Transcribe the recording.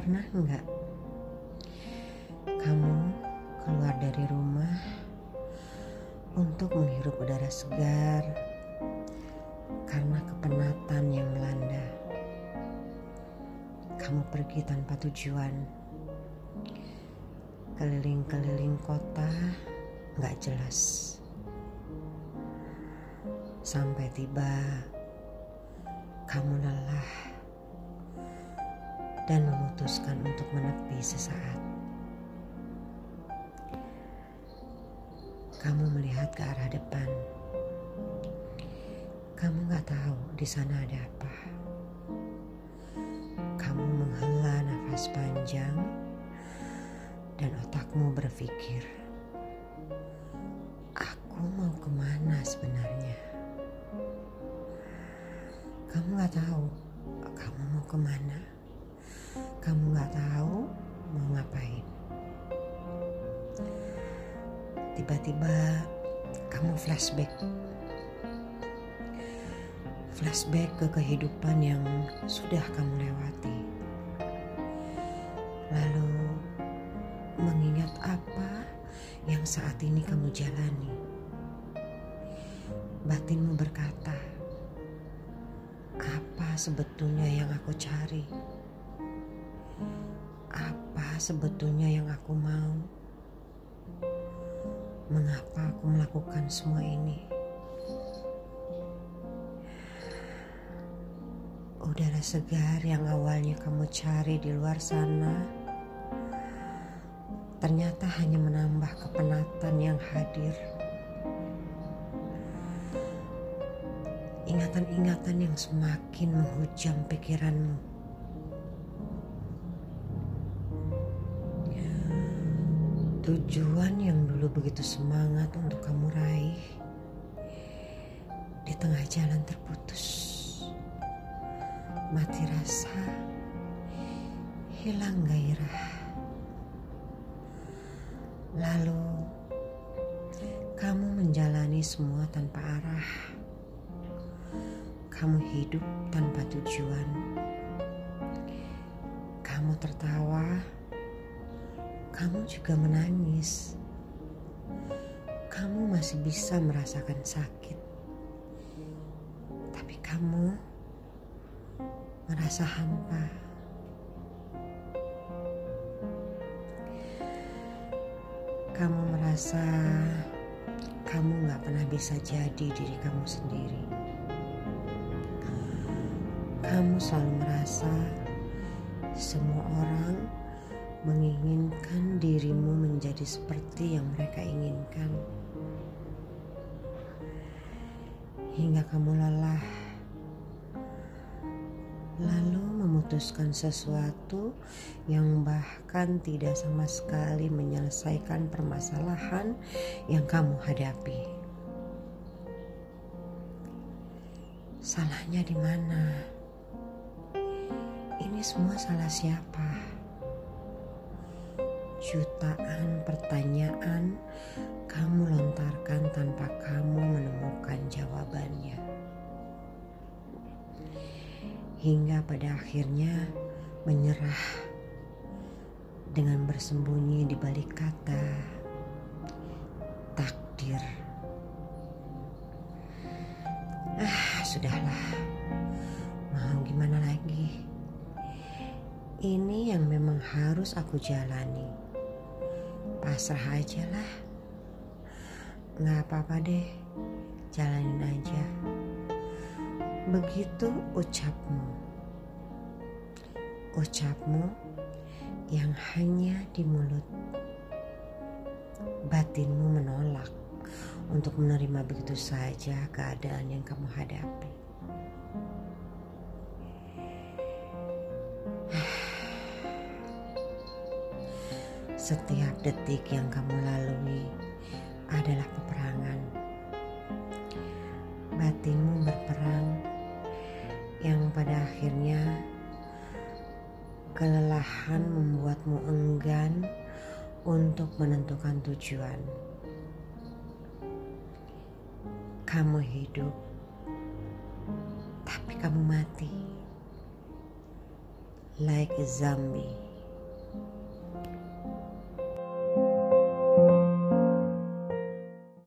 Pernah nggak kamu keluar dari rumah untuk menghirup udara segar karena kepenatan yang melanda? Kamu pergi tanpa tujuan, keliling-keliling kota nggak jelas. Sampai tiba kamu lelah dan memutuskan untuk menepi sesaat. Kamu melihat ke arah depan. Kamu nggak tahu di sana ada apa. Kamu menghela nafas panjang dan otakmu berpikir, aku mau ke mana sebenarnya? Kamu nggak tahu kamu mau ke mana Tiba-tiba kamu flashback. Flashback ke kehidupan yang sudah kamu lewati. Lalu mengingat apa yang saat ini kamu jalani. Batinmu berkata, apa sebetulnya yang aku cari? Apa sebetulnya yang aku mau? Mengapa aku melakukan semua ini? Udara segar yang awalnya kamu cari di luar sana ternyata hanya menambah kepenatan yang hadir. Ingatan-ingatan yang semakin menghujam pikiranmu. Tujuan yang dulu begitu semangat untuk kamu raih di tengah jalan terputus. Mati rasa, hilang gairah. Lalu kamu menjalani semua tanpa arah. Kamu hidup tanpa tujuan. Kamu tertawa kamu juga menangis. Kamu masih bisa merasakan sakit, tapi kamu merasa hampa. Kamu merasa kamu gak pernah bisa jadi diri kamu sendiri. Kamu selalu merasa semua orang menginginkan dirimu menjadi seperti yang mereka inginkan, hingga kamu lelah, lalu memutuskan sesuatu yang bahkan tidak sama sekali menyelesaikan permasalahan yang kamu hadapi. Salahnya di mana? Ini semua salah siapa? Jutaan pertanyaan kamu lontarkan tanpa kamu menemukan jawabannya. Hingga pada akhirnya menyerah dengan bersembunyi di balik kata takdir. Ah, sudahlah. Mau gimana lagi? Ini yang memang harus aku jalani pasrah aja lah. Nggak apa-apa deh jalanin aja. Begitu ucapmu. Ucapmu yang hanya di mulut. Batinmu menolak untuk menerima begitu saja keadaan yang kamu hadapi Setiap detik yang kamu lalui adalah peperangan. Batinmu berperang yang pada akhirnya kelelahan membuatmu enggan untuk menentukan tujuan. Kamu hidup, tapi kamu mati like a zombie.